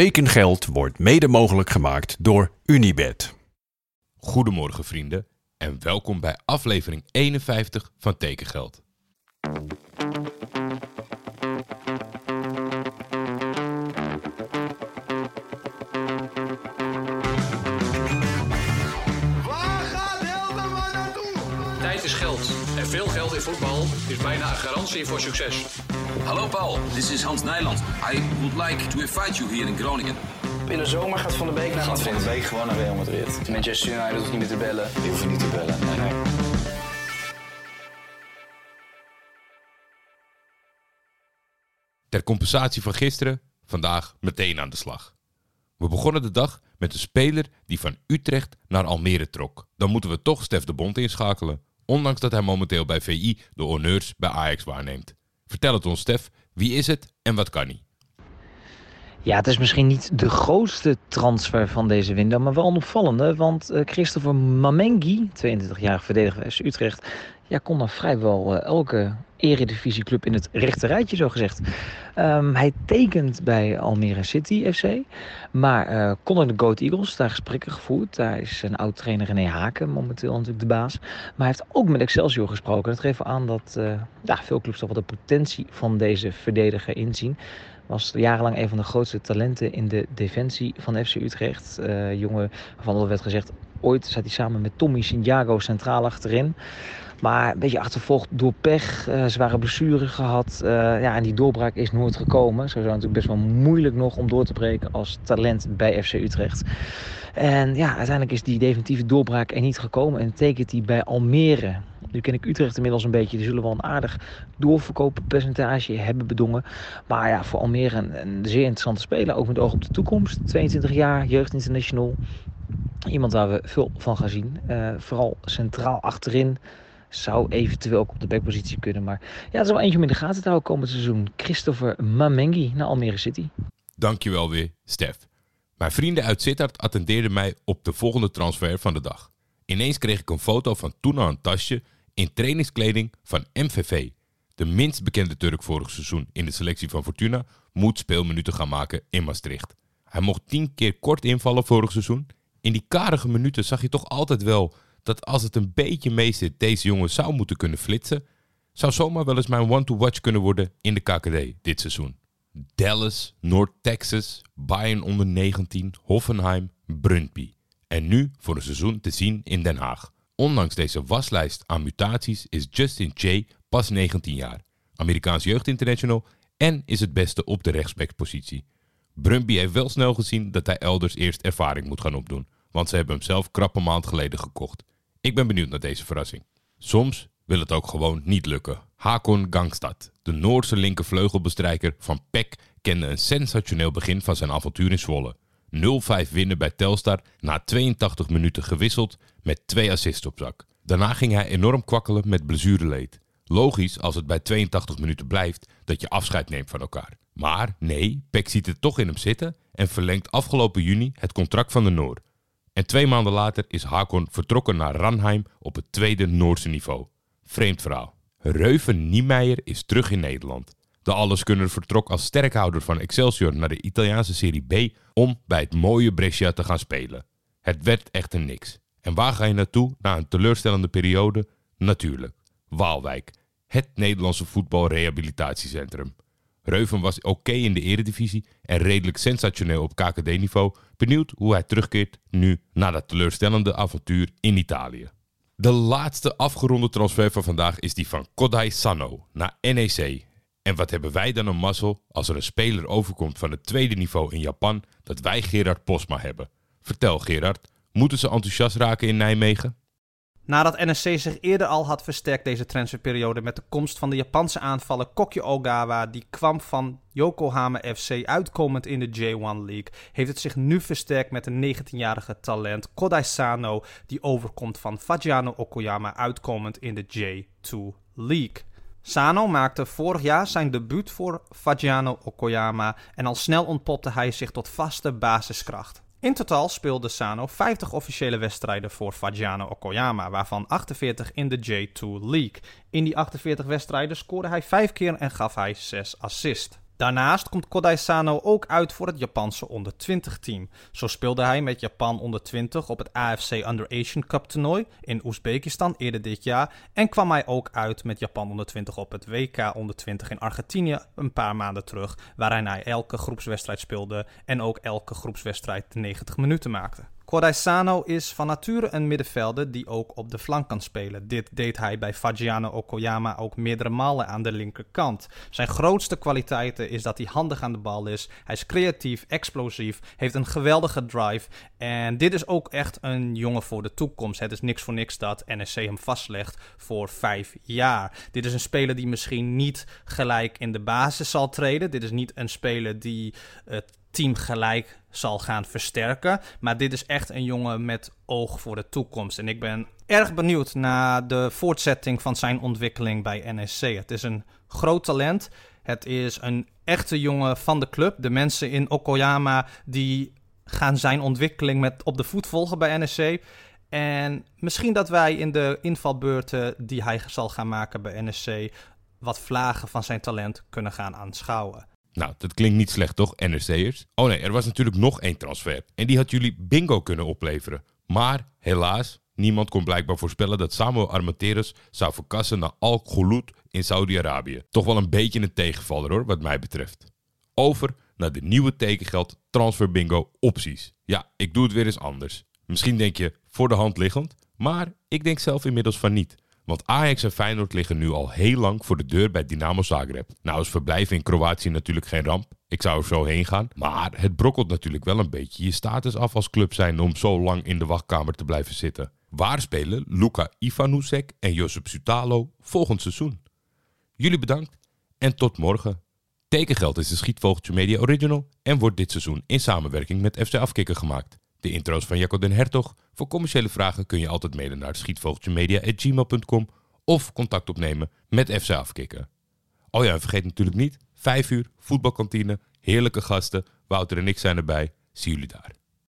Tekengeld wordt mede mogelijk gemaakt door Unibed. Goedemorgen vrienden en welkom bij aflevering 51 van Tekengeld. Waar gaat Hilterman naartoe? Tijd is geld. En veel geld in voetbal is bijna een garantie voor succes. Hallo Paul, this is Hans Nijland. I would like to invite you here in Groningen. In de zomer gaat Van de Beek naar Gaat Van Madrid. de Beek gewoon naar Real Madrid. Manchester United hoeft niet meer te bellen. Die hoeven niet te bellen. Nee, nee. Ter compensatie van gisteren, vandaag meteen aan de slag. We begonnen de dag met een speler die van Utrecht naar Almere trok. Dan moeten we toch Stef de Bond inschakelen, ondanks dat hij momenteel bij VI de honneurs bij Ajax waarneemt. Vertel het ons Stef, wie is het en wat kan hij? Ja, het is misschien niet de grootste transfer van deze window, maar wel een opvallende. Want eh, Christopher Mamengi, 22-jarig verdediger van Utrecht, ja, kon dan vrijwel eh, elke eredivisieclub in het rechte rijtje, zo gezegd. Ehm, hij tekent bij Almere City FC, maar kon in de Goat Eagles daar gesprekken gevoerd. Daar is een oud-trainer René Haken momenteel natuurlijk de baas. Maar hij heeft ook met Excelsior gesproken. Dat geeft aan dat ja, veel clubs toch wel de potentie van deze verdediger inzien was jarenlang een van de grootste talenten in de defensie van FC Utrecht. Eh jongen waarvan al werd gezegd, ooit zat hij samen met Tommy Santiago centraal achterin. Maar een beetje achtervolgd door pech, eh zware blessures gehad. eh, ja, en die doorbraak is nooit gekomen. Zo is natuurlijk best wel moeilijk nog om door te breken als talent bij FC Utrecht. En ja, uiteindelijk is die definitieve doorbraak er niet gekomen en tekent hij bij Almere. Nu ken ik Utrecht inmiddels een beetje. Die zullen wel een aardig doorverkooppercentage hebben bedongen. Maar ja, voor Almere een, een zeer interessante speler. Ook met oog op de toekomst. 22 jaar, jeugdinternational. Iemand waar we veel van gaan zien. Eh, vooral centraal achterin. Zou eventueel ook op de backpositie kunnen. Maar ja, het is wel eentje om in de gaten te houden komend seizoen. Christopher Mamengi naar Almere City. Dankjewel weer, Stef. Mijn vrienden uit Sittard attendeerden mij op de volgende transfer van de dag. Ineens kreeg ik een foto van Tuna een tasje in trainingskleding van MVV. De minst bekende Turk vorig seizoen in de selectie van Fortuna moet speelminuten gaan maken in Maastricht. Hij mocht tien keer kort invallen vorig seizoen. In die karige minuten zag je toch altijd wel dat als het een beetje meezit deze jongen zou moeten kunnen flitsen. Zou zomaar wel eens mijn one-to-watch kunnen worden in de KKD dit seizoen. Dallas, Noord-Texas, Bayern onder 19, Hoffenheim, Brøndby. En nu voor een seizoen te zien in Den Haag. Ondanks deze waslijst aan mutaties is Justin Jay pas 19 jaar. Amerikaans jeugdinternational en is het beste op de rechtsbackpositie. Brøndby heeft wel snel gezien dat hij elders eerst ervaring moet gaan opdoen. Want ze hebben hem zelf krap een maand geleden gekocht. Ik ben benieuwd naar deze verrassing. Soms wil het ook gewoon niet lukken. Hakon Gangstad, de Noorse linkervleugelbestrijker van PEC, kende een sensationeel begin van zijn avontuur in Zwolle. 0-5 winnen bij Telstar, na 82 minuten gewisseld met twee assists op zak. Daarna ging hij enorm kwakkelen met blessureleed. Logisch als het bij 82 minuten blijft dat je afscheid neemt van elkaar. Maar nee, PEC ziet het toch in hem zitten en verlengt afgelopen juni het contract van de Noor. En twee maanden later is Hakon vertrokken naar Ranheim op het tweede Noorse niveau. Vreemd verhaal. Reuven Niemeyer is terug in Nederland. De alleskunner vertrok als sterkhouder van Excelsior naar de Italiaanse Serie B om bij het mooie Brescia te gaan spelen. Het werd echter niks. En waar ga je naartoe na een teleurstellende periode? Natuurlijk, Waalwijk, het Nederlandse voetbalrehabilitatiecentrum. Reuven was oké in de eredivisie en redelijk sensationeel op KKD-niveau. Benieuwd hoe hij terugkeert nu na dat teleurstellende avontuur in Italië. De laatste afgeronde transfer van vandaag is die van Kodai Sano naar NEC. En wat hebben wij dan een mazzel als er een speler overkomt van het tweede niveau in Japan dat wij Gerard Posma hebben. Vertel Gerard, moeten ze enthousiast raken in Nijmegen? Nadat NSC zich eerder al had versterkt deze transferperiode met de komst van de Japanse aanvaller Kokyo Ogawa, die kwam van Yokohama FC uitkomend in de J1 League, heeft het zich nu versterkt met een 19-jarige talent Kodai Sano, die overkomt van Fagiano Okoyama uitkomend in de J2 League. Sano maakte vorig jaar zijn debuut voor Fagiano Okoyama en al snel ontpopte hij zich tot vaste basiskracht. In totaal speelde Sano 50 officiële wedstrijden voor Fagiano Okoyama, waarvan 48 in de J2 League. In die 48 wedstrijden scoorde hij 5 keer en gaf hij 6 assists. Daarnaast komt Kodai Sano ook uit voor het Japanse onder 20 team. Zo speelde hij met Japan onder 20 op het AFC Under Asian Cup toernooi in Oezbekistan eerder dit jaar en kwam hij ook uit met Japan onder 20 op het WK onder 20 in Argentinië een paar maanden terug, waarin hij elke groepswedstrijd speelde en ook elke groepswedstrijd de 90 minuten maakte. Kodai Sano is van nature een middenvelder die ook op de flank kan spelen. Dit deed hij bij Fagiano Okoyama ook meerdere malen aan de linkerkant. Zijn grootste kwaliteiten is dat hij handig aan de bal is. Hij is creatief, explosief, heeft een geweldige drive. En dit is ook echt een jongen voor de toekomst. Het is niks voor niks dat NSC hem vastlegt voor vijf jaar. Dit is een speler die misschien niet gelijk in de basis zal treden. Dit is niet een speler die het team gelijk zal gaan versterken. Maar dit is echt een jongen met oog voor de toekomst. En ik ben erg benieuwd naar de voortzetting van zijn ontwikkeling bij NSC. Het is een groot talent. Het is een echte jongen van de club. De mensen in Okoyama die gaan zijn ontwikkeling met op de voet volgen bij NSC. En misschien dat wij in de invalbeurten die hij zal gaan maken bij NSC wat vlagen van zijn talent kunnen gaan aanschouwen. Nou, dat klinkt niet slecht toch, NRC'ers? Oh nee, er was natuurlijk nog één transfer. En die had jullie bingo kunnen opleveren. Maar helaas, niemand kon blijkbaar voorspellen dat Samuel Armenteros zou verkassen naar Al Khouloud in Saudi-Arabië. Toch wel een beetje een tegenvaller hoor, wat mij betreft. Over naar de nieuwe tekengeld transfer bingo opties. Ja, ik doe het weer eens anders. Misschien denk je voor de hand liggend, maar ik denk zelf inmiddels van niet. Want Ajax en Feyenoord liggen nu al heel lang voor de deur bij Dynamo Zagreb. Nou is verblijven in Kroatië natuurlijk geen ramp. Ik zou er zo heen gaan. Maar het brokkelt natuurlijk wel een beetje je status af als club zijn om zo lang in de wachtkamer te blijven zitten. Waar spelen Luka Ivanusek en Josip Sutalo volgend seizoen? Jullie bedankt en tot morgen. Tekengeld is de Schietvogeltje Media Original en wordt dit seizoen in samenwerking met FC Afkikker gemaakt. De intro's van Jacco den Hertog. Voor commerciële vragen kun je altijd mailen naar schietvogeltjemedia.gmail.com of contact opnemen met FC Afkikken. Oh ja, en vergeet natuurlijk niet, 5 uur, voetbalkantine, heerlijke gasten. Wouter en ik zijn erbij. Zie jullie daar.